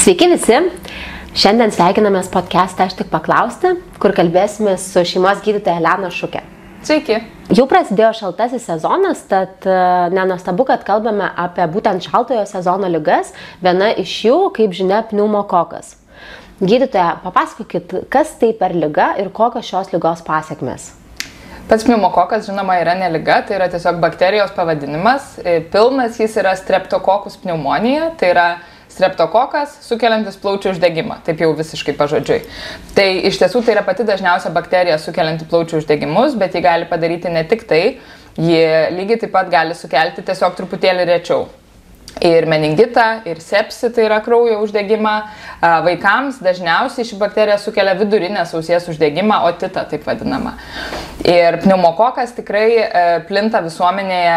Sveiki visi! Šiandien sveikinamės podcast'ą Aš tik paklausti, kur kalbėsime su šeimos gydytoja Elena Šukė. Sveiki. Jau prasidėjo šaltasis sezonas, tad e, nenuostabu, kad kalbame apie būtent šaltojo sezono lygas. Viena iš jų, kaip žinia, pneumokokas. Gydytoja, papasakokit, kas tai per lyga ir kokios šios lygos pasiekmes. Pats pneumokokas, žinoma, yra ne lyga, tai yra tiesiog bakterijos pavadinimas. E, pilnas jis yra streptokokus pneumonija, tai yra streptokokas sukeliantis plaučių uždegimą, taip jau visiškai pažodžiui. Tai iš tiesų tai yra pati dažniausia bakterija sukelianti plaučių uždegimus, bet ji gali padaryti ne tik tai, ji lygiai taip pat gali sukelti tiesiog truputėlį rečiau. Ir meningitą, ir sepsi, tai yra kraujo uždegimą. Vaikams dažniausiai ši bakterija sukelia vidurinės ausies uždegimą, otitą taip vadinamą. Ir pneumokokas tikrai e, plinta visuomenėje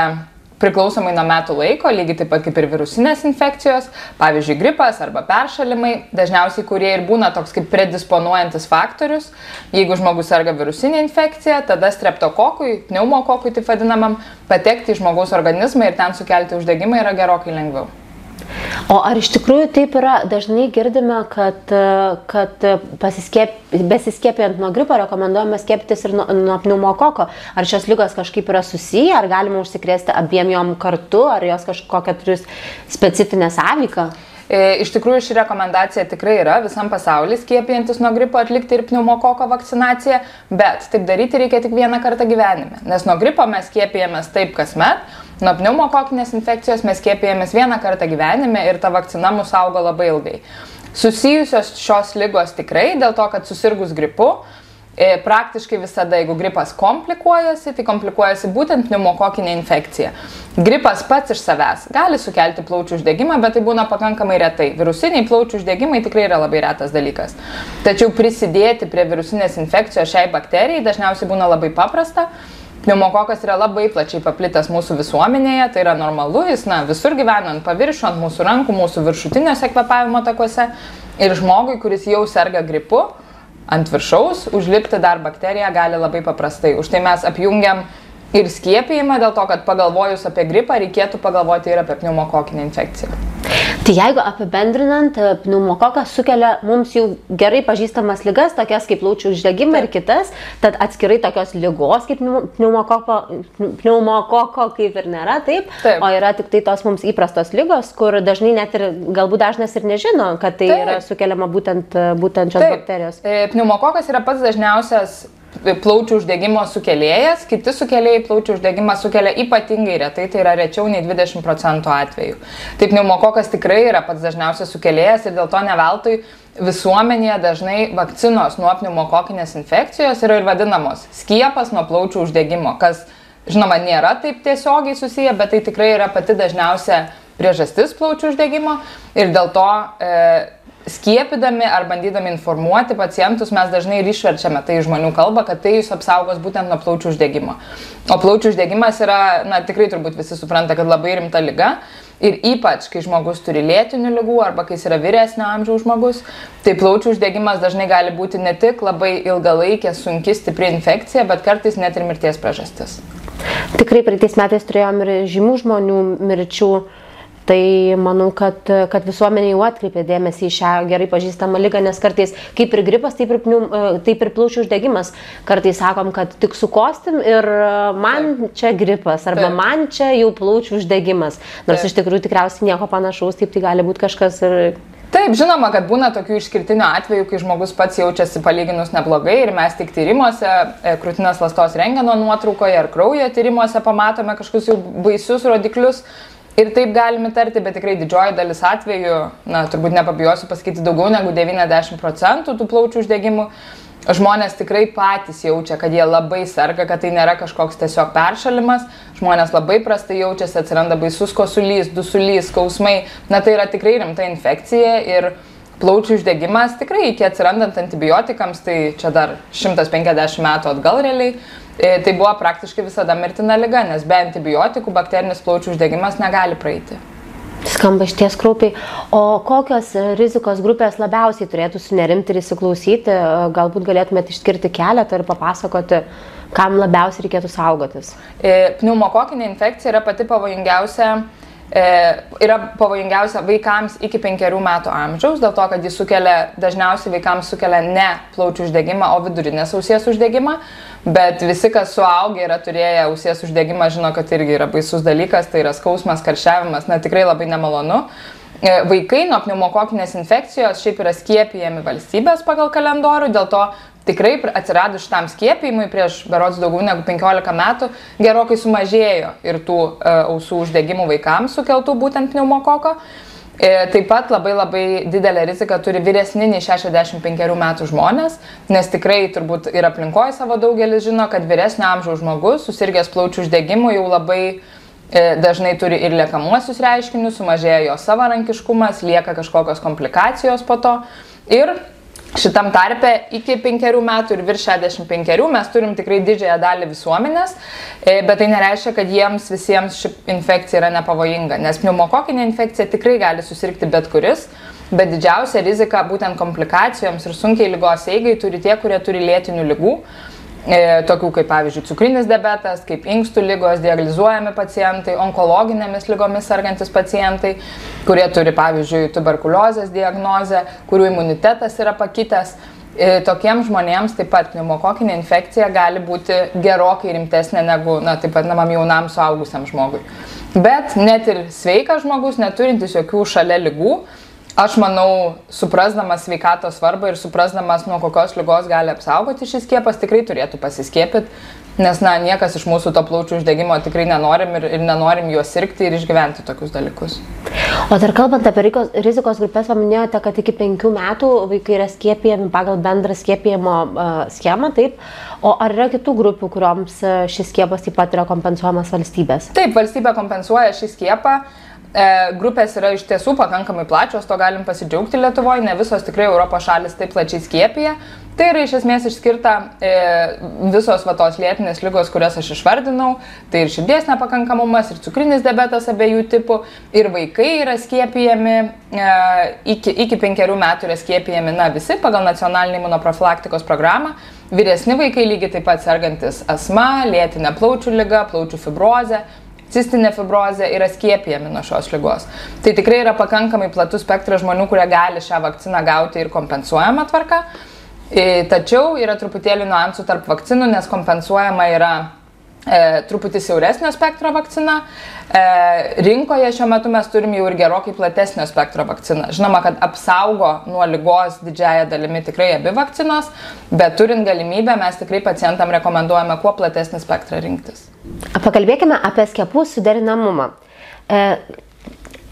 priklausomai nuo metų laiko, lygiai taip pat kaip ir virusinės infekcijos, pavyzdžiui, gripas arba peršalimai, dažniausiai kurie ir būna toks kaip predisponuojantis faktorius. Jeigu žmogus serga virusinė infekcija, tada streptokokui, pneumokokui taip vadinamam, patekti į žmogaus organizmą ir ten sukelti uždegimą yra gerokai lengviau. O ar iš tikrųjų taip yra, dažnai girdime, kad, kad pasiskėp, besiskėpijant nuo gripo rekomenduojama skiepytis ir nuo, nuo pneumokoko. Ar šios lygos kažkaip yra susiję, ar galima užsikrėsti abiem jom kartu, ar jos kažkokią turi specifinę sąveiką? E, iš tikrųjų, ši rekomendacija tikrai yra visam pasauliu skiepijantis nuo gripo atlikti ir pneumokoko vakcinaciją, bet taip daryti reikia tik vieną kartą gyvenime. Nes nuo gripo mes skiepijamės taip kasmet, nuo pneumokokinės infekcijos mes skiepijamės vieną kartą gyvenime ir ta vakcina mus augo labai ilgai. Susijusios šios lygos tikrai dėl to, kad susirgus gripu E, praktiškai visada, jeigu gripas komplikuojasi, tai komplikuojasi būtent pneumokokinė infekcija. Gripas pats iš savęs gali sukelti plaučių uždegimą, bet tai būna pakankamai retai. Virusiniai plaučių uždegimai tikrai yra labai retas dalykas. Tačiau prisidėti prie virusinės infekcijos šiai bakterijai dažniausiai būna labai paprasta. Pneumokokas yra labai plačiai paplitęs mūsų visuomenėje, tai yra normalu, jis na, visur gyvena ant paviršių, ant mūsų rankų, mūsų viršutiniuose kvepavimo takuose. Ir žmogui, kuris jau serga gripu, ant viršaus, užlipti dar bakteriją gali labai paprastai. Už tai mes apjungiam ir skiepijimą dėl to, kad pagalvojus apie gripą reikėtų pagalvoti ir apie pneumokokinę infekciją. Tai jeigu apibendrinant, pneumokokas sukelia mums jau gerai pažįstamas lygas, tokias kaip plaučių uždegimą ir kitas, tad atskirai tokios lygos kaip pneumokoko, pneumokoko kaip ir nėra, taip, taip, o yra tik tai tos mums įprastos lygos, kur dažnai net ir galbūt dažnas ir nežino, kad tai taip. yra sukeliama būtent, būtent šios taip. bakterijos. E, pneumokokas yra pats dažniausias plaučių uždegimo sukėlėjas, kiti sukėlėjai plaučių uždegimą sukelia ypatingai retai, tai yra rečiau nei 20 procentų atvejų. Taip pneumokokas tikrai yra pats dažniausias sukėlėjas ir dėl to neveltui visuomenėje dažnai vakcinos nuo pneumokokinės infekcijos yra ir vadinamos skiepas nuo plaučių uždegimo, kas žinoma nėra taip tiesiogiai susiję, bet tai tikrai yra pati dažniausia priežastis plaučių uždegimo ir dėl to e, skiepydami ar bandydami informuoti pacientus mes dažnai ir išverčiame tai žmonių kalbą, kad tai jūs apsaugos būtent nuo plaučių uždegimo. O plaučių uždegimas yra, na tikrai turbūt visi supranta, kad labai rimta lyga. Ir ypač, kai žmogus turi lėtinių lygų arba kai jis yra vyresnio amžiaus žmogus, tai plaučių uždegimas dažnai gali būti ne tik labai ilgalaikė, sunki, stipri infekcija, bet kartais net ir mirties priežastis. Tikrai praeitais metais turėjom ir žymių žmonių mirčių Tai manau, kad, kad visuomenė jau atkreipė dėmesį į šią gerai pažįstamą lygą, nes kartais kaip ir gripas, taip ir, pnium, e, taip ir plaučių uždegimas. Kartais sakom, kad tik sukostim ir e, man taip. čia gripas, arba taip. man čia jau plaučių uždegimas. Nors taip. iš tikrųjų tikriausiai nieko panašaus, taip tai gali būti kažkas ir Taip, žinoma, kad būna tokių išskirtinių atvejų, kai žmogus pats jaučiasi palyginus neblogai ir mes tik tyrimuose, e, krūtinės lastos rengeno nuotraukoje ar kraujo tyrimuose pamatome kažkokius jau baisius rodiklius, Ir taip galime tarti, bet tikrai didžioji dalis atvejų, na, turbūt nepabijosiu pasakyti, daugiau negu 90 procentų tų plaučių uždegimų, žmonės tikrai patys jaučia, kad jie labai serga, kad tai nėra kažkoks tiesiog peršalimas, žmonės labai prastai jaučiasi, atsiranda baisus kosulys, dusulys, skausmai, na tai yra tikrai rimta infekcija ir plaučių uždegimas tikrai iki atsirandant antibiotikams, tai čia dar 150 metų atgal realiai, E, tai buvo praktiškai visada mirtina lyga, nes be antibiotikų bakterinis plaučių uždegimas negali praeiti. Skamba išties kraupiai. O kokios rizikos grupės labiausiai turėtų sunerimti ir įsiklausyti? Galbūt galėtumėte išskirti keletą ir papasakoti, kam labiausiai reikėtų saugotis? E, pneumokokinė infekcija yra pati pavojingiausia e, yra pavojingiausia vaikams iki penkerių metų amžiaus, dėl to, kad jis sukelia, dažniausiai vaikams sukelia ne plaučių uždegimą, o vidurinės ausies uždegimą, bet visi, kas suaugę yra turėję ausies uždegimą, žino, kad irgi yra baisus dalykas, tai yra skausmas, karščiavimas, na tikrai labai nemalonu. E, vaikai nuo pneumokokinės infekcijos šiaip yra skiepijami valstybės pagal kalendorių, dėl to tikrai atsiradus šitam skiepijimui prieš berods daugiau negu 15 metų gerokai sumažėjo ir tų e, ausų uždegimų vaikams sukeltų būtent pneumokoko. E, taip pat labai labai didelę riziką turi vyresni nei 65 metų žmonės, nes tikrai turbūt ir aplinkoje savo daugelis žino, kad vyresnio amžiaus žmogus susirgęs plaučių uždegimu jau labai e, dažnai turi ir liekamuosius reiškinius, sumažėja jo savarankiškumas, lieka kažkokios komplikacijos po to. Ir šitam tarpe iki penkerių metų ir virš 65 mes turim tikrai didžiąją dalį visuomenės, e, bet tai nereiškia, kad jiems visiems ši infekcija yra nepavojinga, nes pneumokokinė infekcija tikrai gali susirgti bet kuris, bet didžiausia rizika būtent komplikacijoms ir sunkiai lygos eigai turi tie, kurie turi lėtinių lygų. E, tokių kaip pavyzdžiui cukrinis diabetas, kaip inkstų lygos, dializuojami pacientai, onkologinėmis lygomis sergantis pacientai, kurie turi pavyzdžiui tuberkuliozės diagnozę, kurių imunitetas yra pakitęs. E, tokiems žmonėms taip pat pneumokokinė infekcija gali būti gerokai rimtesnė negu, na, taip pat namam jaunam suaugusiam žmogui. Bet net ir sveikas žmogus, neturintis jokių šalia lygų, Aš manau, suprasdamas sveikatos svarbą ir suprasdamas, nuo kokios lygos gali apsaugoti šis skiepas, tikrai turėtų pasiskiepyti, nes, na, niekas iš mūsų to plaučių uždegimo tikrai nenorim ir, ir nenorim juos sirgti ir išgyventi tokius dalykus. O dar kalbant apie rizikos grupės, paminėjote, kad iki penkių metų vaikai yra skiepijami pagal bendrą skiepijimo uh, schemą, taip? O ar yra kitų grupių, kuriuoms šis skiepas taip pat yra kompensuojamas valstybės? Taip, valstybė kompensuoja šį skiepą. E, grupės yra iš tiesų pakankamai plačios, to galim pasidžiaugti Lietuvoje, ne visos tikrai Europos šalis taip plačiai skiepija. Tai yra iš esmės išskirta e, visos vatos lėtinės lygos, kurias aš išvardinau. Tai ir širdies nepakankamumas, ir cukrinis diabetas abiejų tipų, ir vaikai yra skiepijami, e, iki, iki penkerių metų yra skiepijami, na, visi pagal nacionalinį imunoprofilaktikos programą. Vyresni vaikai lygiai taip pat sergantis asma, lėtinė plaučių lyga, plaučių fibrozė, cistinė fibrozė yra skiepijami nuo šios lygos. Tai tikrai yra pakankamai platus spektras žmonių, kurie gali šią vakciną gauti ir kompensuojama tvarka. Tačiau yra truputėlį nuansų tarp vakcinų, nes kompensuojama yra e, truputį siauresnio spektro vakcina. E, rinkoje šiuo metu mes turim jau ir gerokai platesnio spektro vakciną. Žinoma, kad apsaugo nuo lygos didžiaja dalimi tikrai abi vakcinos, bet turint galimybę mes tikrai pacientam rekomenduojame kuo platesnį spektrą rinktis. Pakalbėkime apie skiepų suderinamumą. E,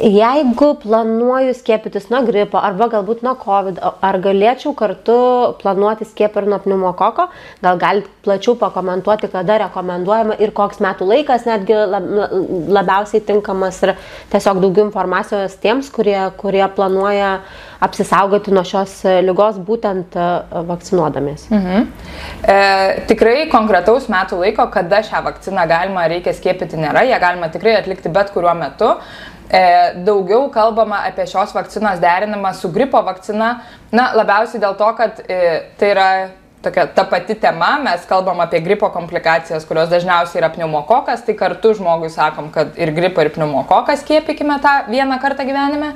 Jeigu planuoju skiepytis nuo gripo arba galbūt nuo COVID, ar galėčiau kartu planuoti skiepą ir nuo pneumokoko, gal galite plačiau pakomentuoti, kada rekomenduojama ir koks metų laikas netgi labiausiai tinkamas ir tiesiog daugiau informacijos tiems, kurie, kurie planuoja apsisaugoti nuo šios lygos būtent e, vakcinuodamės. Mhm. E, tikrai konkretaus metų laiko, kada šią vakciną galima reikia skiepyti nėra, ją galima tikrai atlikti bet kuriuo metu. E, daugiau kalbama apie šios vakcinos derinimą su gripo vakcina, na, labiausiai dėl to, kad e, tai yra tokia ta pati tema, mes kalbam apie gripo komplikacijas, kurios dažniausiai yra pneumokokas, tai kartu žmogui sakom, kad ir gripą, ir pneumokokas skiepykime tą vieną kartą gyvenime.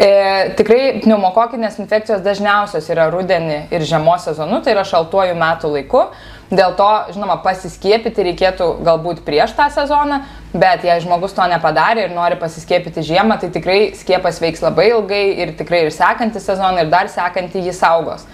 E, tikrai pneumokokinės infekcijos dažniausios yra rudenį ir žiemos sezonu, tai yra šaltuoju metų laiku. Dėl to, žinoma, pasiskiepyti reikėtų galbūt prieš tą sezoną, bet jei žmogus to nepadarė ir nori pasiskiepyti žiemą, tai tikrai skiepas veiks labai ilgai ir tikrai ir sekantį sezoną ir dar sekantį jį saugos.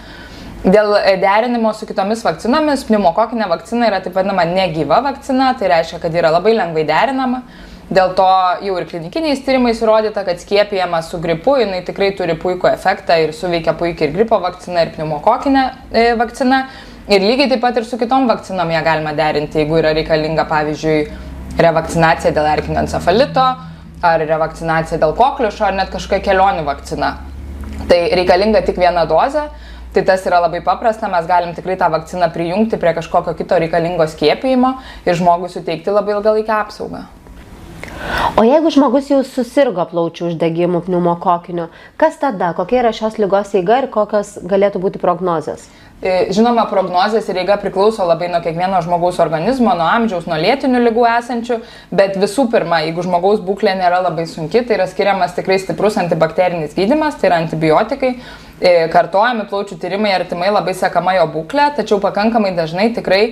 Dėl derinimo su kitomis vakcinomis, pneumokokinė vakcina yra taip vadinama negyva vakcina, tai reiškia, kad yra labai lengvai derinama. Dėl to jau ir klinikiniais tyrimais įrodyta, kad skiepijama su gripu, jinai tikrai turi puikų efektą ir suveikia puikiai ir gripo vakcina, ir pneumokokinė e, vakcina. Ir lygiai taip pat ir su kitom vakcinom ją galima derinti, jeigu yra reikalinga, pavyzdžiui, revakcinacija dėl erkinio encefalito, ar revakcinacija dėl kokliušo, ar net kažkokia kelionių vakcina. Tai reikalinga tik viena dozė, tai tas yra labai paprasta, mes galim tikrai tą vakciną prijungti prie kažkokio kito reikalingo skiepijimo ir žmogui suteikti labai ilgalaikę apsaugą. O jeigu žmogus jau susirgo plaučių uždegimu pneumokokiniu, kas tada, kokia yra šios lygos eiga ir kokios galėtų būti prognozės? E, žinoma, prognozijas ir eiga priklauso labai nuo kiekvieno žmogaus organizmo, nuo amžiaus, nuo lėtinių lygų esančių, bet visų pirma, jeigu žmogaus būklė nėra labai sunki, tai yra skiriamas tikrai stiprus antibakterinis gydimas, tai yra antibiotikai, e, kartojami plaučių tyrimai, artimai labai sekama jo būklė, tačiau pakankamai dažnai tikrai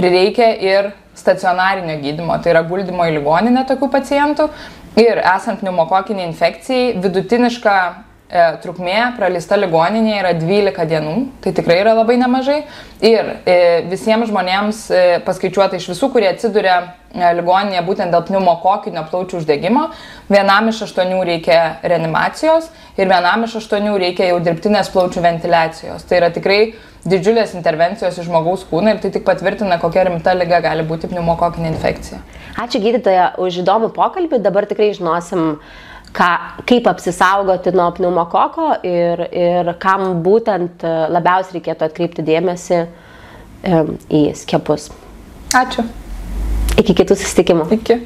prireikia ir stacionarinio gydimo, tai yra guldimo į ligoninę tokių pacientų. Ir esant pneumokokiniai infekcijai, vidutiniška E, trukmė praleista ligoninėje yra 12 dienų, tai tikrai yra labai nemažai. Ir e, visiems žmonėms e, paskaičiuota iš visų, kurie atsiduria ligoninėje būtent dėl pneumokokinio plaučių uždegimo, vienam iš aštuonių reikia reanimacijos ir vienam iš aštuonių reikia jau dirbtinės plaučių ventiliacijos. Tai yra tikrai didžiulės intervencijos į žmogaus kūną ir tai tik patvirtina, kokia rimta lyga gali būti pneumokokinė infekcija. Ačiū gydytoja už įdomų pokalbį, dabar tikrai žinosim ką, kaip apsisaugoti nuo pneumokoko ir, ir kam būtent e, labiausiai reikėtų atkreipti dėmesį į skiepus. Ačiū. Iki kitų susitikimų. Iki.